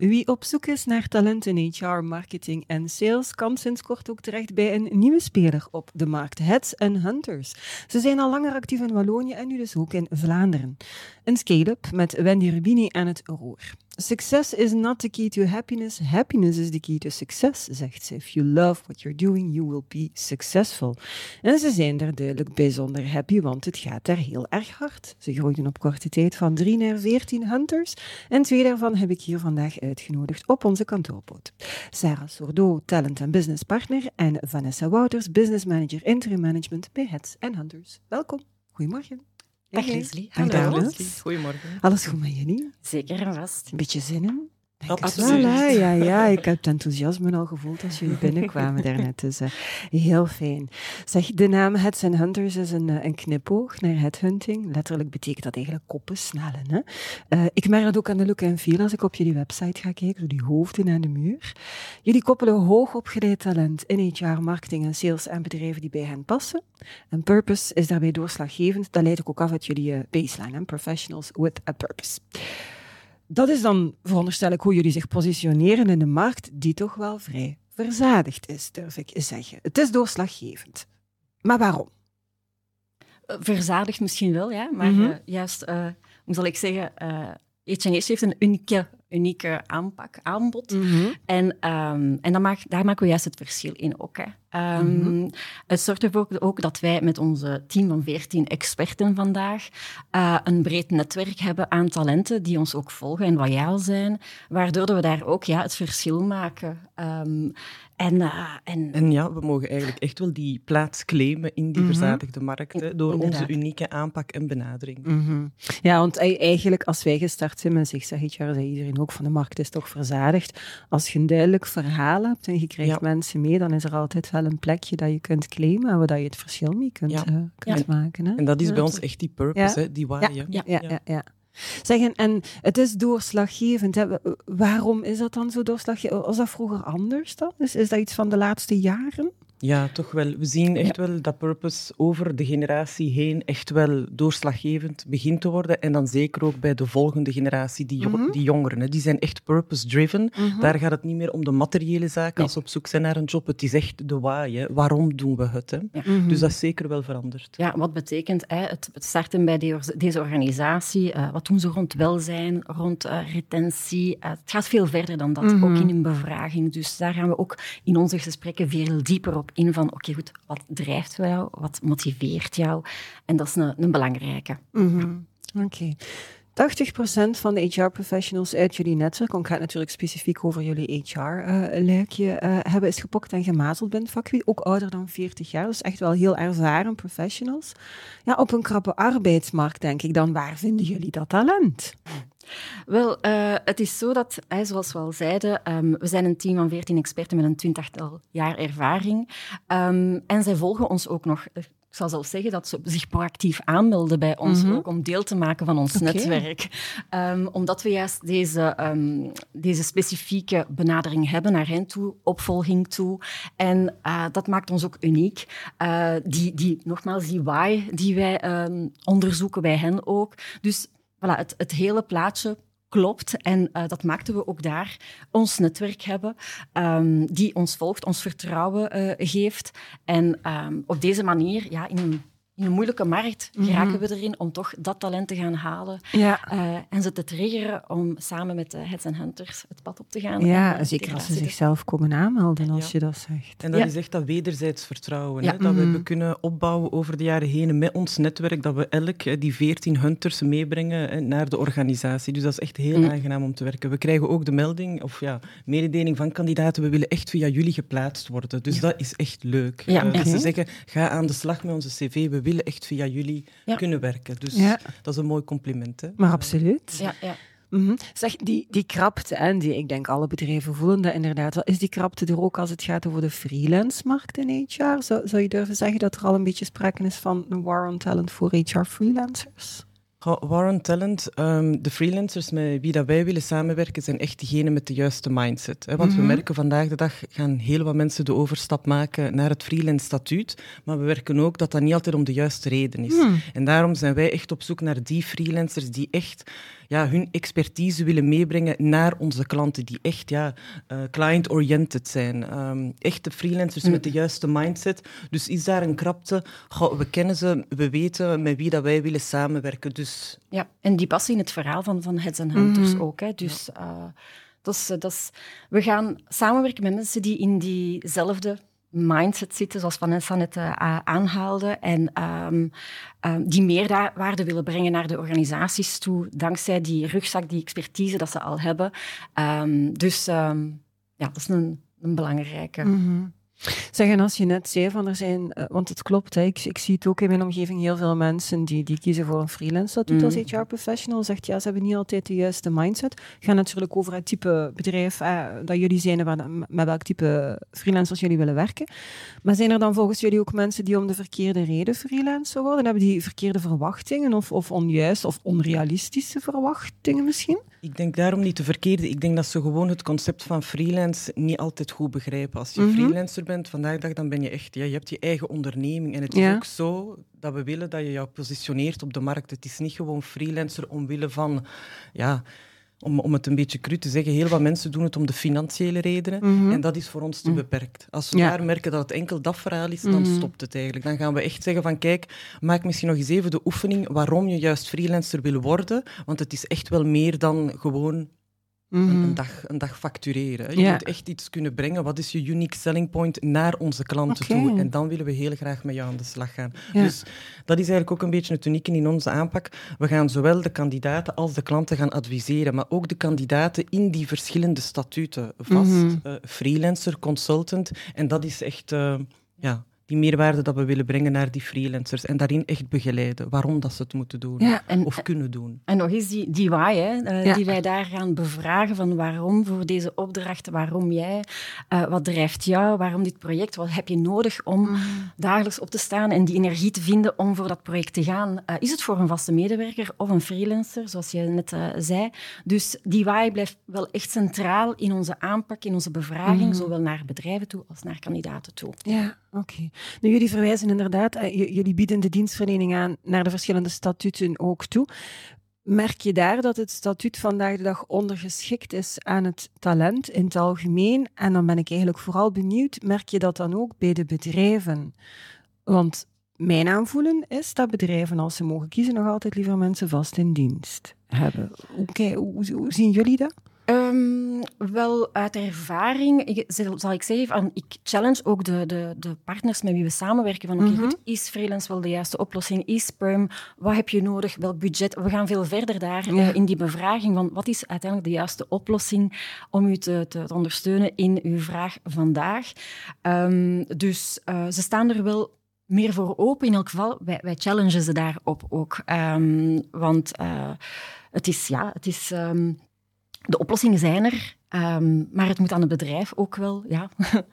Wie op zoek is naar talent in HR, marketing en sales, kan sinds kort ook terecht bij een nieuwe speler op de markt, Heads and Hunters. Ze zijn al langer actief in Wallonië en nu dus ook in Vlaanderen. Een scale-up met Wendy Rubini aan het roer. Success is not the key to happiness. Happiness is the key to success, zegt ze. If you love what you're doing, you will be successful. En ze zijn er duidelijk bijzonder happy, want het gaat daar heel erg hard. Ze groeiden op korte tijd van 3 naar 14 hunters. En twee daarvan heb ik hier vandaag uitgenodigd op onze kantoorboot. Sarah Sourdeau, talent en business partner. En Vanessa Wouters, business manager interim management bij Heads and Hunters. Welkom. Goedemorgen. Dag Leslie. Hallo. Goedemorgen. Alles goed met jullie? Zeker en vast. Een beetje zin in? Absoluut. Voilà, ja, ja, ik heb het enthousiasme al gevoeld als jullie binnenkwamen daarnet. Dus uh, heel fijn. Zeg, de naam Heads and Hunters is een, uh, een knipoog naar headhunting. Letterlijk betekent dat eigenlijk koppen snellen. Hè? Uh, ik merk dat ook aan de look en feel als ik op jullie website ga kijken, door die hoofden aan de muur. Jullie koppelen hoog opgeleid talent in HR, marketing en sales en bedrijven die bij hen passen. En purpose is daarbij doorslaggevend. Dat leidt ik ook af uit jullie baseline, hè? professionals with a purpose dat is dan, veronderstel ik, hoe jullie zich positioneren in de markt, die toch wel vrij verzadigd is, durf ik zeggen. Het is doorslaggevend. Maar waarom? Verzadigd misschien wel, ja. Maar mm -hmm. uh, juist, uh, hoe zal ik zeggen, uh, H&H heeft een unieke, unieke aanpak, aanbod. Mm -hmm. En, um, en dat daar maken we juist het verschil in ook. Hè. Um, mm -hmm. Het zorgt ervoor ook dat wij met onze team van 14 experten vandaag uh, een breed netwerk hebben aan talenten die ons ook volgen en loyaal zijn, waardoor we daar ook ja, het verschil maken. Um, en, uh, en, en, ja, we mogen eigenlijk echt wel die plaats claimen in die mm -hmm. verzadigde markten door Inderdaad. onze unieke aanpak en benadering. Mm -hmm. Ja, want eigenlijk als wij gestart zijn met Zigzag HR, zei iedereen ook van de markt is toch verzadigd. Als je een duidelijk verhaal hebt en je krijgt ja. mensen mee, dan is er altijd wel een plekje dat je kunt claimen en waar je het verschil mee kunt, ja. uh, kunt ja. maken. Hè? En dat is bij ons echt die purpose, hè, die. Ja, ja, ja. ja. Zeggen, en het is doorslaggevend. Hè? Waarom is dat dan zo doorslaggevend? Was dat vroeger anders dan? Is, is dat iets van de laatste jaren? Ja, toch wel. We zien echt ja. wel dat purpose over de generatie heen echt wel doorslaggevend begint te worden. En dan zeker ook bij de volgende generatie, die, mm -hmm. die jongeren. Hè. Die zijn echt purpose-driven. Mm -hmm. Daar gaat het niet meer om de materiële zaken nee. als ze op zoek zijn naar een job. Het is echt de why. Hè. Waarom doen we het? Hè? Ja. Mm -hmm. Dus dat is zeker wel veranderd. Ja, wat betekent hè, het, starten bij deze organisatie? Uh, wat doen ze rond welzijn, rond uh, retentie? Uh, het gaat veel verder dan dat, ook in een bevraging. Dus daar gaan we ook in onze gesprekken veel dieper op in van, oké goed, wat drijft jou, wat motiveert jou? En dat is een, een belangrijke. Mm -hmm. Oké. 80% van de HR-professionals uit jullie netwerk, ik ga het natuurlijk specifiek over jullie HR-luikje uh, uh, hebben, is gepokt en gemazeld bent vakgebied, ook ouder dan 40 jaar, dus echt wel heel ervaren professionals. Ja, op een krappe arbeidsmarkt denk ik dan, waar vinden jullie dat talent? Wel, uh, het is zo dat, zoals we al zeiden, um, we zijn een team van 14 experten met een twintigtal jaar ervaring. Um, en zij volgen ons ook nog ik zal zelfs zeggen dat ze zich proactief aanmelden bij ons mm -hmm. ook om deel te maken van ons okay. netwerk. Um, omdat we juist deze, um, deze specifieke benadering hebben naar hen toe, opvolging toe. En uh, dat maakt ons ook uniek. Uh, die, die, nogmaals, die why die wij um, onderzoeken bij hen ook. Dus voilà, het, het hele plaatje klopt. En uh, dat maakten we ook daar. Ons netwerk hebben, um, die ons volgt, ons vertrouwen uh, geeft. En um, op deze manier, ja, in een in een moeilijke markt geraken mm -hmm. we erin om toch dat talent te gaan halen ja. uh, en ze te triggeren om samen met de Heads and Hunters het pad op te gaan. Ja, en, zeker als ze zichzelf komen aanmelden, als ja. je dat zegt. En dat ja. is echt dat wederzijds vertrouwen, hè, dat mm -hmm. we kunnen opbouwen over de jaren heen met ons netwerk, dat we elk die veertien Hunters meebrengen naar de organisatie. Dus dat is echt heel mm. aangenaam om te werken. We krijgen ook de melding, of ja, mededeling van kandidaten, we willen echt via jullie geplaatst worden. Dus dat is echt leuk. Ja. Uh, ze zeggen, ga aan de slag met onze cv, we willen echt via jullie ja. kunnen werken. Dus ja. dat is een mooi compliment. Hè? Maar absoluut. Ja, ja. Mhm. Zeg, die, die krapte, en die, ik denk alle bedrijven voelen dat inderdaad wel. Is die krapte er ook als het gaat over de freelance-markt in HR? Zou, zou je durven zeggen dat er al een beetje sprake is van een war on talent voor HR-freelancers? Warren Talent, um, de freelancers met wie dat wij willen samenwerken, zijn echt diegenen met de juiste mindset. Hè? Want we mhm. merken vandaag de dag gaan heel wat mensen de overstap maken naar het freelance statuut, maar we werken ook dat dat niet altijd om de juiste reden is. Hmm. En daarom zijn wij echt op zoek naar die freelancers die echt ja, hun expertise willen meebrengen naar onze klanten, die echt ja, uh, client-oriented zijn. Um, echte freelancers mm. met de juiste mindset. Dus is daar een krapte? Goh, we kennen ze, we weten met wie dat wij willen samenwerken. Dus... Ja, en die passen in het verhaal van, van Heads and Hunters mm ook. Hè. Dus uh, dat is, dat is, we gaan samenwerken met mensen die in diezelfde mindset zitten, zoals Vanessa net uh, aanhaalde, en um, um, die meerwaarde willen brengen naar de organisaties toe, dankzij die rugzak, die expertise dat ze al hebben. Um, dus ja, dat is een, een belangrijke. -hmm. Zeg, en als je net zei van er zijn, uh, want het klopt, hè, ik, ik, zie het ook in mijn omgeving heel veel mensen die, die kiezen voor een freelance statuut mm. als HR-professional. Zegt ja, ze hebben niet altijd de juiste mindset. Gaat natuurlijk over het type bedrijf eh, dat jullie zijn en met welk type freelancers jullie willen werken. Maar zijn er dan volgens jullie ook mensen die om de verkeerde reden freelancer worden? Hebben die verkeerde verwachtingen of, of onjuist of onrealistische verwachtingen misschien? Ik denk daarom niet de verkeerde. Ik denk dat ze gewoon het concept van freelance niet altijd goed begrijpen. Als je mm freelancer bent vandaag de dag, dan ben je echt... Ja, je hebt je eigen onderneming. En het is ook zo dat we willen dat je jou positioneert op de markt. Het is niet gewoon freelancer omwille van... Ja, om, om het een beetje cru te zeggen, heel wat mensen doen het om de financiële redenen. Mhm. En dat is voor ons te mhm. beperkt. Als we daar merken dat het enkel dat verhaal is, dan mhm. stopt het eigenlijk. Dan gaan we echt zeggen van kijk, maak misschien nog eens even de oefening waarom je juist freelancer wil worden. Want het is echt wel meer dan gewoon een, mhm. dag, een dag factureren. Je moet echt iets kunnen brengen. Wat is je unique selling point naar onze klanten toe? En dan willen we heel graag met jou aan de slag gaan. Dus dat is eigenlijk ook een beetje het unieke in onze aanpak. We gaan zowel de kandidaten als de klanten gaan adviseren, maar ook de kandidaten in die verschillende statuten. Vast, mhm. eh, freelancer, consultant. En dat is echt... Uh, ja, die meerwaarde dat we willen brengen naar die freelancers en daarin echt begeleiden waarom dat ze het moeten doen of kunnen doen. En nog eens die, die why, hè, uh, die wij daar gaan bevragen van waarom voor deze opdracht, waarom jij, uh, wat drijft jou, waarom dit project, wat heb je nodig om mm. dagelijks op te staan en die energie te vinden om voor dat project te gaan. Uh, is het voor een vaste medewerker of een freelancer, zoals je net zei. Dus die why blijft wel echt centraal in onze aanpak, in onze bevraging, mm. zowel naar bedrijven toe als naar kandidaten toe. Ja, oké. Nu, jullie verwijzen inderdaad, eh, jullie bieden de dienstverlening aan naar de verschillende statuten ook toe. Merk je daar dat het statuut vandaag de dag ondergeschikt is aan het talent in het algemeen? En dan ben ik eigenlijk vooral benieuwd, merk je dat dan ook bij de bedrijven? Want mijn aanvoelen is dat bedrijven, als ze mogen kiezen, nog altijd liever mensen vast in dienst hebben. Oké, hoe zien jullie dat? Um, wel, uit ervaring ik, zal ik zeggen, van, ik challenge ook de, de, de partners met wie we samenwerken. Van, oké, mm is freelance wel de juiste oplossing? Is perm? Wat heb je nodig? Welk budget? We gaan veel verder daar uh, in die bevraging van wat is uiteindelijk de juiste oplossing om u te, te, ondersteunen in uw vraag vandaag. Um, dus uh, ze staan er wel meer voor open. In elk geval, wij, wij challengen ze daarop ook. Um, want uh, het is, ja, het is... Um, de oplossingen zijn er, um, maar het moet aan het bedrijf ook wel, ja,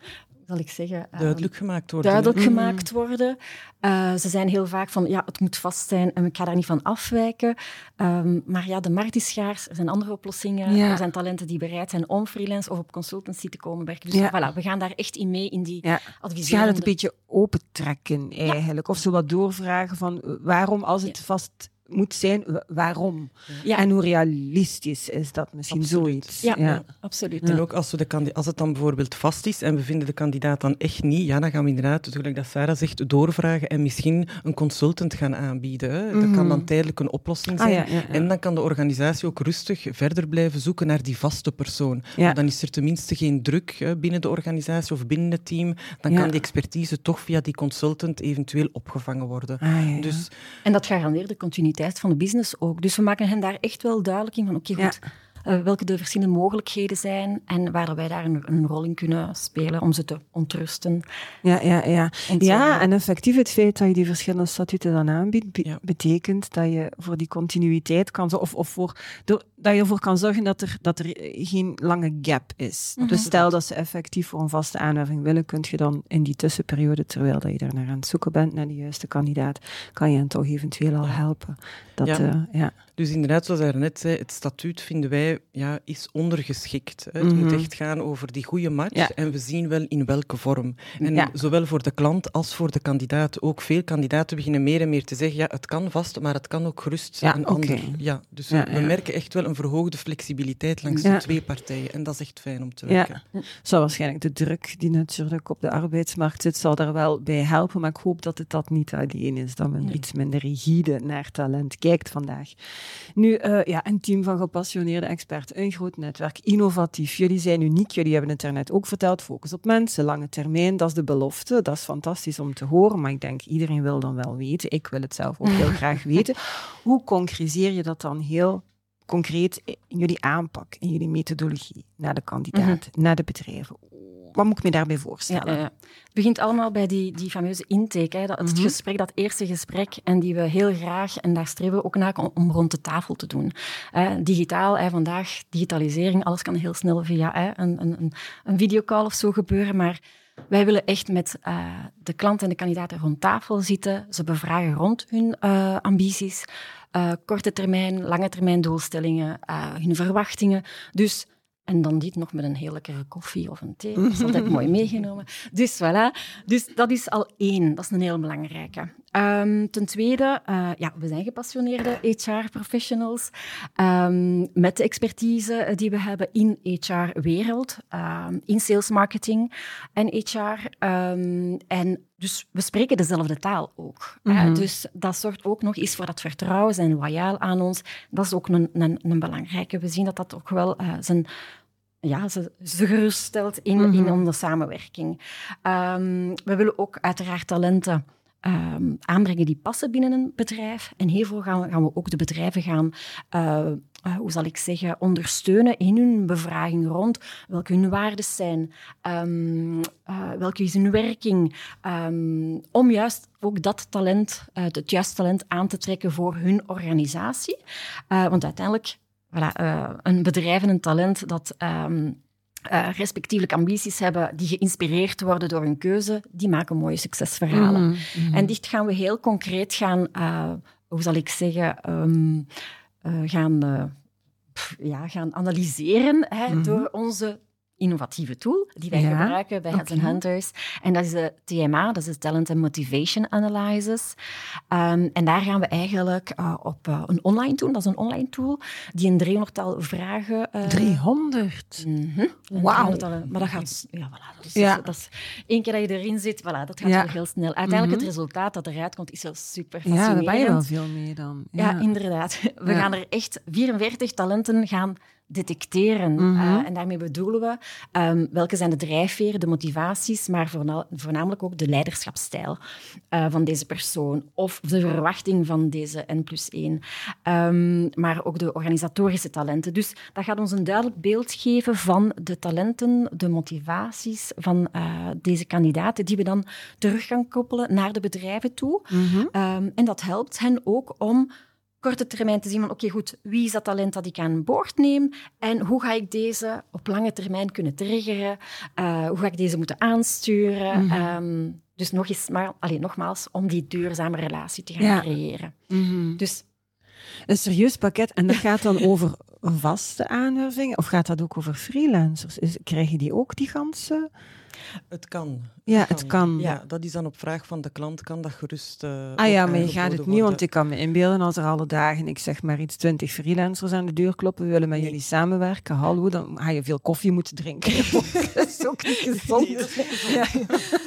zal ik zeggen... Um, duidelijk gemaakt worden. Duidelijk gemaakt worden. Uh, ze zijn heel vaak van, ja, het moet vast zijn en ik ga daar niet van afwijken. Um, maar ja, de markt is schaars, er zijn andere oplossingen. Ja. Er zijn talenten die bereid zijn om freelance of op consultancy te komen werken. Dus ja. voilà, we gaan daar echt in mee, in die ja. adviserende... Ze gaan het een beetje opentrekken eigenlijk. Of zo wat doorvragen van, eh, waarom als het vast moet zijn waarom. Ja. En hoe realistisch is dat misschien zoiets. Ja, ja. absoluut. En ook als, we de als het dan bijvoorbeeld vast is en we vinden de kandidaat dan echt niet, ja, dan gaan we inderdaad, zoals dat Sarah zegt, doorvragen en misschien een consultant gaan aanbieden. Hè. Dat kan dan mhm. tijdelijk een oplossing ah, zijn. en dan kan de organisatie ook rustig verder blijven zoeken naar die vaste persoon. Dan is er tenminste geen druk hè, binnen de organisatie of binnen het team. Dan kan die expertise toch via die consultant eventueel opgevangen worden. Ah, dus, en dat garandeert de continuïteit van de business ook. Dus we maken hen daar echt wel duidelijk in van, oké, goed, welke de verschillende mogelijkheden zijn en waar wij daar een, een, rol in kunnen spelen om ze te ontrusten. Ja, ja, ja. ja, en effectief het feit dat je die verschillende statuten dan aanbiedt, betekent dat je voor die continuïteit kan of, of voor, dat je ervoor kan zorgen dat er, dat er geen lange gap is. Mhm. Dus stel dat ze effectief voor een vaste aanwerving willen, kun je dan in die tussenperiode, terwijl dat je daar naar aan het zoeken bent, naar de juiste kandidaat, kan je hen toch eventueel al helpen. Dat, ja. Uh, ja. Dus inderdaad, zoals hij net zei, het statuut vinden wij ja, is ondergeschikt. Hè. Het moet mhm. echt gaan over die goede match en we zien wel in welke vorm. En zowel voor de klant als voor de kandidaat. Ook veel kandidaten beginnen meer en meer te zeggen, ja, het kan vast, maar het kan ook gerust een ander. Ja, dus we merken echt wel een verhoogde flexibiliteit langs de twee partijen. En dat is echt fijn om te werken. Ja. Zou waarschijnlijk de druk die natuurlijk op de arbeidsmarkt zit, zal daar wel bij helpen. Maar ik hoop dat het dat niet alleen is, dat men iets minder rigide naar talent kijkt vandaag. Nu, uh, ja, een team van gepassioneerde experten, een groot netwerk, innovatief. Jullie zijn uniek, jullie hebben het er net ook verteld. Focus op mensen, lange termijn, dat is de belofte. Dat is fantastisch om te horen, maar ik denk iedereen wil dan wel weten. Ik wil het zelf ook heel graag weten. Hoe concretiseer je dat dan heel concreet in jullie aanpak, in jullie methodologie naar de kandidaat, mhm. naar de bedrijven? Wat moet ik me daarbij voorstellen? Ja, Het begint allemaal bij die, die fameuze intake. Hè, dat, het mhm. gesprek, dat eerste gesprek, en die we heel graag, en daar streven we ook naar, om, rond de tafel te doen. digitaal, hè, vandaag, digitalisering, alles kan heel snel via hè, een, een, een videocall of zo gebeuren, maar wij willen echt met uh, de klant en de kandidaten rond tafel zitten, ze bevragen rond hun uh, ambities, uh, korte termijn, lange termijn doelstellingen, hun verwachtingen. Dus en dan dit nog met een heel lekkere koffie of een thee. Dat is altijd mooi meegenomen. Dus voilà. Dus dat is al één. Dat is een heel belangrijke. Um, ten tweede, uh, ja, we zijn gepassioneerde HR-professionals um, met de expertise die we hebben in HR-wereld, um, in sales marketing en HR. en dus we spreken dezelfde taal ook. Mm -hmm. uh, dus dat zorgt ook nog eens voor dat vertrouwen, zijn loyaal aan ons. Dat is ook een, een, een belangrijke. We zien dat dat ook wel uh, zijn ja, ze, ze geruststelt in, in mhm. onze samenwerking. Um, we willen ook uiteraard talenten um, aanbrengen die passen binnen een bedrijf. En hiervoor gaan we, gaan we ook de bedrijven gaan, uh, uh, hoe zal ik zeggen, ondersteunen in hun bevraging rond welke hun waarden zijn, um, uh, welke is hun werking, um, om juist ook dat talent, het juiste talent aan te trekken voor hun organisatie. want uiteindelijk voilà, een bedrijf en een talent dat um, uh, respectievelijk ambities hebben, die geïnspireerd worden door hun keuze, die maken mooie succesverhalen. Mm -hmm. En dit gaan we heel concreet gaan, uh, hoe zal ik zeggen, um, gaan, ja, gaan analyseren hè, mm -hmm. door onze innovatieve tool die wij gebruiken bij Heads okay. Hunters. En dat is de TMA, dat is de Talent and Motivation Analysis. Um, en daar gaan we eigenlijk uh, op uh, een online tool, dat is een online tool, die een 300-tal vragen... Uh, 300? Mm -hmm. Wauw. Maar dat gaat... Ja, voilà, dat is, ja. dat is, één keer dat je erin zit, voilà, dat gaat ja. heel snel. Uiteindelijk mm -hmm. het resultaat dat eruit komt, is wel super fascinerend. Ja, daar ben je wel veel mee dan. Ja, ja inderdaad. We gaan er echt 44 talenten gaan detecteren. Mm en daarmee bedoelen we um, welke zijn de drijfveren, de motivaties, maar voornamelijk ook de leiderschapsstijl uh, van deze persoon of de verwachting van deze N plus 1. Um, maar ook de organisatorische talenten. Dus dat gaat ons een duidelijk beeld geven van de talenten, de motivaties van uh, deze kandidaten, die we dan terug gaan koppelen naar de bedrijven toe. Mm -hmm. um, en dat helpt hen ook om korte termijn te zien van oké, goed, wie is dat talent dat ik aan boord neem en hoe ga ik deze op lange termijn kunnen triggeren? Uh, hoe ga ik deze moeten aansturen? Mm -hmm. um, dus nog eens, maar, alleen, nogmaals, om die duurzame relatie te gaan ja. creëren. Mm -hmm. Dus een serieus pakket. En dat gaat dan over vaste aanwervingen? Of gaat dat ook over freelancers? Is, krijgen die ook die ganse het kan. Ja, het kan. Ja, dat is dan op vraag van de klant, kan dat gerust uh, Ah ja, maar je gaat het niet, want ik kan me inbeelden als er alle dagen, ik zeg maar iets, twintig freelancers aan de deur kloppen, we willen met jullie samenwerken, hallo, dan ga je veel koffie moeten drinken. dat is ook niet gezond. Nee, ja.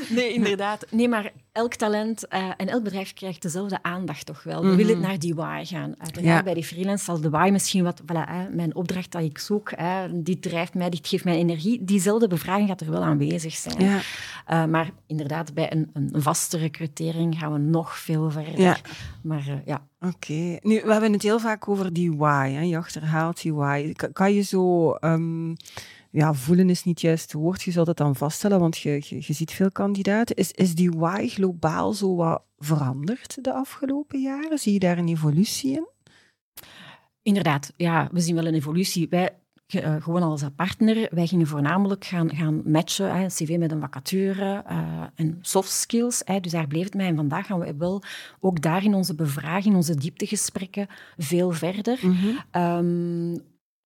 nee inderdaad. Nee, maar elk talent uh, en elk bedrijf krijgt dezelfde aandacht toch wel. We willen naar die why gaan. Uiteraard bij die freelance zal de why misschien wat... Voilà, mijn opdracht dat ik zoek, die drijft mij, dit geeft mij energie. Diezelfde bevraging gaat er wel aanwezig zijn. Ja. Uh, maar inderdaad, bij een, een, vaste recrutering gaan we nog veel verder. Ja. Maar uh, ja... Oké. Nu, we hebben het heel vaak over die why. Hè? Je achterhaalt die why. Kan, kan je zo... Um, ja, voelen is niet juist het woord. Je zult het dan vaststellen, want je, je, je, ziet veel kandidaten. Is, is die why globaal zo wat veranderd de afgelopen jaren? Zie je daar een evolutie in? Inderdaad, ja, we zien wel een evolutie. Wij, uh, gewoon als partner, wij gingen voornamelijk gaan, gaan matchen, hè, een cv met een vacature uh, en soft skills. Hè, dus daar bleef het mij. En vandaag gaan we wel ook daar in onze bevraging, onze dieptegesprekken, veel verder. Mm -hmm.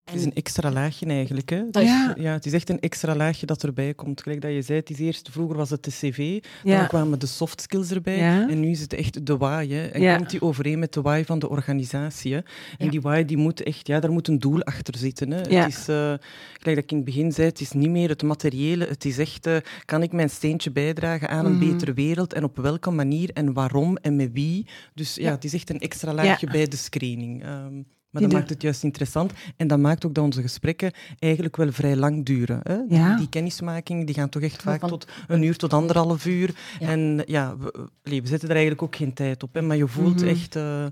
Het is een extra laagje eigenlijk. Hè? ja. ja. het is echt een extra laagje dat erbij komt. Gelijk dat je zei, het is eerst, vroeger was het de cv, dan kwamen de soft skills erbij en nu is het echt de why. Hè? En komt die overeen met de why van de organisatie. Hè? En die why, die moet echt, ja, daar moet een doel achter zitten. Hè? Het is, uh, gelijk dat ik in het begin zei, het is niet meer het materiële, het is echt, uh, kan ik mijn steentje bijdragen aan een mhm. betere wereld en op welke manier en waarom en met wie. Dus ja, het is echt een extra laagje bij de screening. Um, maar dat maakt het juist interessant. En dat maakt ook dat onze gesprekken eigenlijk wel vrij lang duren. Hè? Die, die kennismakingen die gaan toch echt vaak tot een uur tot anderhalf uur. En ja, we, we, zetten er eigenlijk ook geen tijd op. Hè? Maar je voelt mhm. echt... Uh,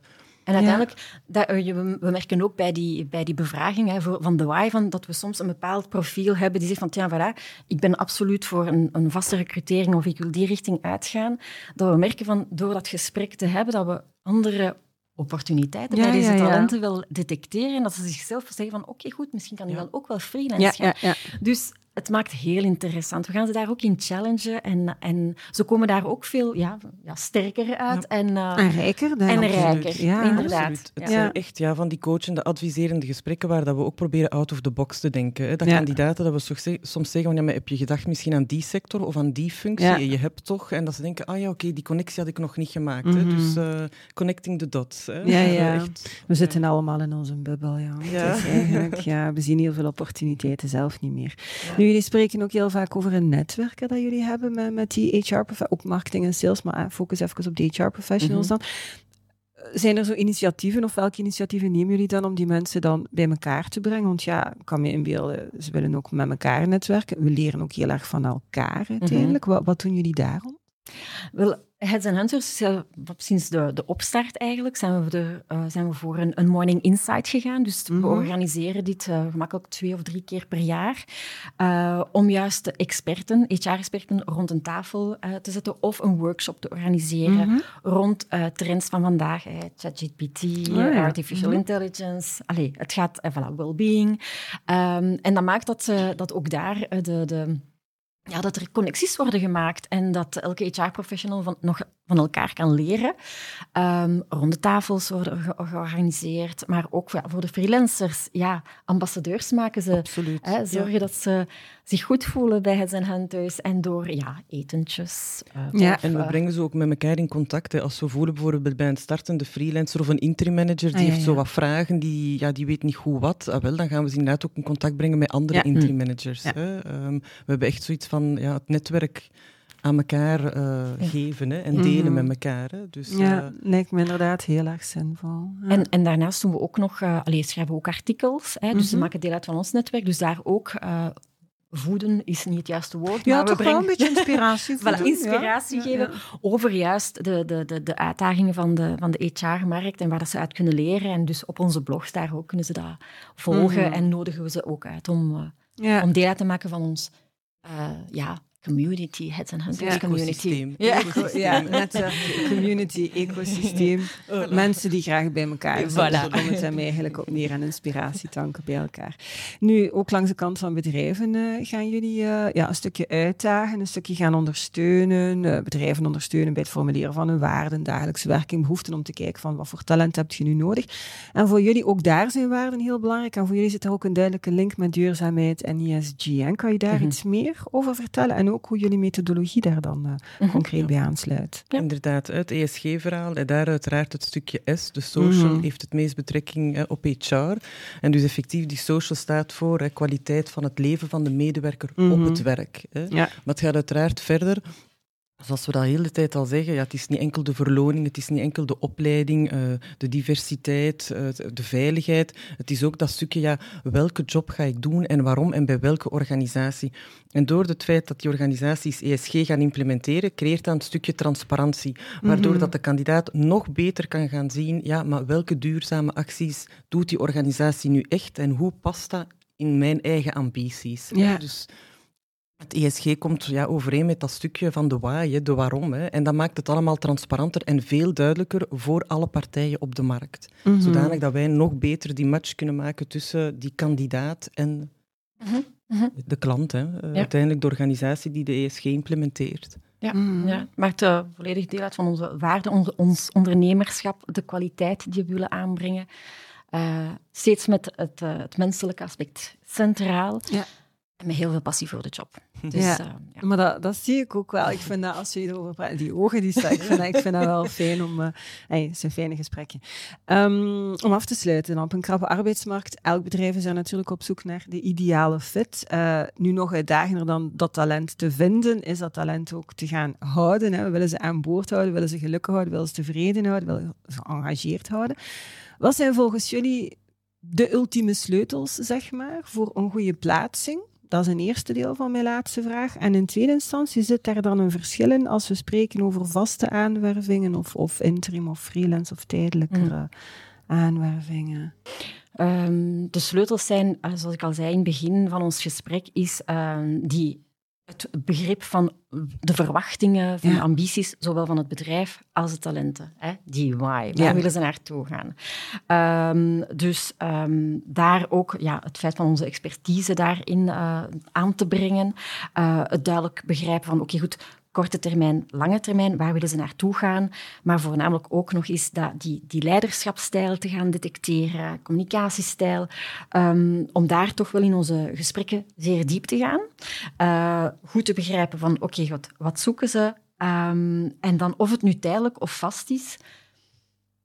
en uiteindelijk, dat, eh, we merken ook bij die, bij die bevraging hè, van de why, van, dat we soms een bepaald profiel hebben die zegt van, ja, voilà, ik ben absoluut voor een, een vaste recrutering of ik wil die richting uitgaan. Dat we merken van, door dat gesprek te hebben, dat we andere opportuniteiten bij deze talenten wil detecteren. Dat ze zichzelf zeggen van oké, goed, misschien kan hij dan ook wel freelance gaan. Dus het maakt heel interessant. We gaan ze daar ook in challengen en, en ze komen daar ook veel ja, ja sterker uit. En, uh, en rijker. Dan en rijker, ja, inderdaad. Het zijn echt ja, van die coachende, adviserende gesprekken waar dat we ook proberen out of the box te denken. Hè. Dat kandidaten, dat we soms zeggen, van, ja, maar heb je gedacht misschien aan die sector of aan die functie? Je hebt toch? En dat ze denken, ah ja, oké, die connectie had ik nog niet gemaakt. hè. Mhm. Dus uh, connecting the dots. Hè. Ja, ja. Echt, we zitten allemaal in onze bubbel, ja. ja. eigenlijk, ja. We zien heel veel opportuniteiten zelf niet meer. Nu, jullie spreken ook heel vaak over een netwerk dat jullie hebben met, met die HR-professionals, ook marketing en sales, maar focus even op de HR-professionals mhm. dan. Zijn er zo initiatieven of welke initiatieven nemen jullie dan om die mensen dan bij elkaar te brengen? Want ja, ik kan me inbeelden, ze willen ook met elkaar netwerken. We leren ook heel erg van elkaar uiteindelijk. Mhm. wat, wat doen jullie daarom? Wel, Heads and Hunters, sinds de, de opstart eigenlijk, zijn we, er, uh, zijn we voor een, een Morning Insight gegaan. Dus we mhm. organiseren dit uh, gemakkelijk twee of drie keer per jaar. Uh, om juist de experten, HR-experten, rond een tafel te zetten of een workshop te organiseren mhm. rond trends van vandaag. ChatGPT, oh artificial mhm. intelligence. Allee, het gaat, voilà, well-being. Um, en dat maakt dat, dat ook daar de... de ja, dat er connecties worden gemaakt en dat elke HR-professional van, nog van elkaar kan leren. Um, ronde tafels worden georganiseerd, maar ook ja, voor de freelancers. Ja, ambassadeurs maken ze. Absoluut. Hè, zorgen dat ze zich goed voelen bij het en thuis en door ja, etentjes. Uh, ja. en we brengen ze ook met elkaar in contact. Hè. Als we voelen bijvoorbeeld bij een startende freelancer of een interim manager, die ah, heeft zo wat vragen, die, ja, die weet niet goed wat, ah, wel, dan gaan we ze inderdaad ook in contact brengen met andere interim managers. Hè. Ehm, we hebben echt zoiets van ja, het netwerk aan elkaar uh, geven hè, en delen mm. met elkaar. Hè. Dus, ja, uh, lijkt me inderdaad heel erg zinvol. Ja. En, en daarnaast doen we ook nog, uh, allee, schrijven we ook artikels, hè, dus mm -hmm. ze maken deel uit van ons netwerk, dus daar ook voeden is niet het juiste woord. Ja, maar we brengen... wel een beetje inspiratie voilà, inspiratie geven over juist de, de, de, de uitdagingen van de, van de HR-markt en waar dat ze uit kunnen leren. En dus op onze blogs daar ook kunnen ze dat volgen mm en nodigen we ze ook uit om, ja. om deel uit te maken van ons uh, ja, community, het een ja, community. Ja, ja, net uh, community, ecosysteem. Oh, Mensen die graag bij elkaar zijn. Voilà. Daar eigenlijk op neer en inspiratie tanken bij elkaar. Nu, ook langs de kant van bedrijven uh, gaan jullie uh, ja, een stukje uitdagen, een stukje gaan ondersteunen, bedrijven ondersteunen bij het formuleren van hun waarden, dagelijkse werking, behoeften om te kijken van wat voor talent heb je nu nodig. En voor jullie, ook daar zijn waarden heel belangrijk. En voor jullie zit er ook een duidelijke link met duurzaamheid en ESG. En kan je daar mhm. iets meer over vertellen? En ook hoe jullie methodologie daar dan uh, concreet bij aansluit. Ja. Inderdaad, het ESG-verhaal en daar uiteraard het stukje S, de social, mm heeft het meest betrekking uh, op HR. En dus effectief, die social staat voor uh, kwaliteit van het leven van de medewerker mm -hmm. op mhm. het werk. Hè. Ja. Maar het gaat uiteraard verder Zoals we dat de hele tijd al zeggen, ja, het is niet enkel de verloning, het is niet enkel de opleiding, uh, de diversiteit, uh, de veiligheid. Het is ook dat stukje, ja, welke job ga ik doen en waarom en bij welke organisatie. En door het feit dat die organisaties ESG gaan implementeren, creëert dat een stukje transparantie, waardoor mm -hmm. dat de kandidaat nog beter kan gaan zien, ja, maar welke duurzame acties doet die organisatie nu echt en hoe past dat in mijn eigen ambities. Ja. Dus het ESG komt ja, overeen met dat stukje van de why, de waarom. Hè. En dat maakt het allemaal transparanter en veel duidelijker voor alle partijen op de markt. Mhm. Zodanig dat wij nog beter die match kunnen maken tussen die kandidaat en Mhm. de klant. Hè. Uh, Uiteindelijk de organisatie die de ESG implementeert. Ja, Mhm. ja, het maakt uh, volledig deel uit van onze waarde, ons ondernemerschap, de kwaliteit die we willen aanbrengen. Uh, steeds met het, uh, het menselijke aspect centraal. Ja. Met heel veel passie voor de job. Dus, ja. uh, ja. maar dat, dat zie ik ook wel. Ik vind dat als je erover praat, die ogen die staan, ik vind dat, ik vind dat wel fijn om. Uh, hey, het is een fijne gesprekje. Um, om af te sluiten, op een krappe arbeidsmarkt, elk bedrijf is er natuurlijk op zoek naar de ideale fit. Uh, nu nog uitdagender dan dat talent te vinden, is dat talent ook te gaan houden. Hè. We willen ze aan boord houden, willen ze gelukkig houden, willen ze tevreden houden, willen ze geëngageerd houden. Wat zijn volgens jullie de ultieme sleutels, zeg maar, voor een goede plaatsing? Dat is een eerste deel van mijn laatste vraag. En in tweede instantie zit daar dan een verschil in als we spreken over vaste aanwervingen of, of interim of freelance of tijdelijkere mm. aanwervingen? Um, de sleutels zijn, zoals ik al zei in het begin van ons gesprek, is um, die, het begrip van de verwachtingen, van Ja. de ambities, zowel van het bedrijf als de talenten. Hè? Die why, waar Ja. willen ze naartoe gaan? Ehm, dus ehm, daar ook ja, het feit van onze expertise daarin eh, aan te brengen. Eh, het duidelijk begrijpen van, oké goed, korte termijn, lange termijn, waar willen ze naartoe gaan? Maar voornamelijk ook nog eens dat, die, die leiderschapsstijl te gaan detecteren, communicatiestijl, ehm, om daar toch wel in onze gesprekken zeer diep te gaan. Eh, goed te begrijpen van, oké, wat, wat zoeken ze? Ehm, en dan of het nu tijdelijk of vast is.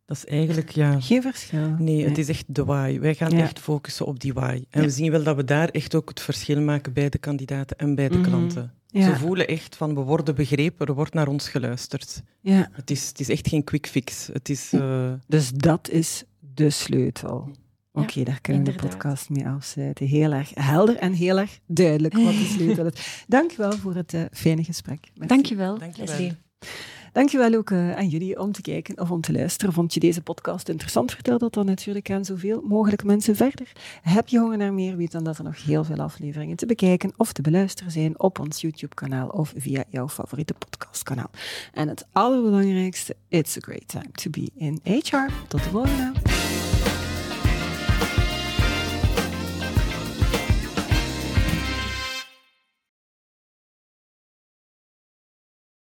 Dat is eigenlijk, ja... Geen verschil. Nee, het is echt de why. Wij gaan Ja. echt focussen op die why. En Ja. we zien wel dat we daar echt ook het verschil maken bij de kandidaten en bij de Mhm. klanten. Ja. Ze voelen echt van, we worden begrepen, er wordt naar ons geluisterd. Ja. Het is, het is echt geen quick fix. Het is... eh, Dus dat is de sleutel. Oké, daar kunnen we de podcast mee afsluiten. Heel erg helder en heel erg duidelijk wat de sleutel is. Dank je wel voor het eh, fijne gesprek. Merci. Dankjewel, Dankjewel. Leslie. Dankjewel ook aan jullie om te kijken of om te luisteren. Vond je deze podcast interessant? Vertel dat dan natuurlijk aan zoveel mogelijk mensen verder. Heb je honger naar meer? Weet dan dat er nog heel veel afleveringen te bekijken of te beluisteren zijn op ons YouTube-kanaal of via jouw favoriete podcastkanaal. En het allerbelangrijkste, it's a great time to be in HR. Tot de volgende!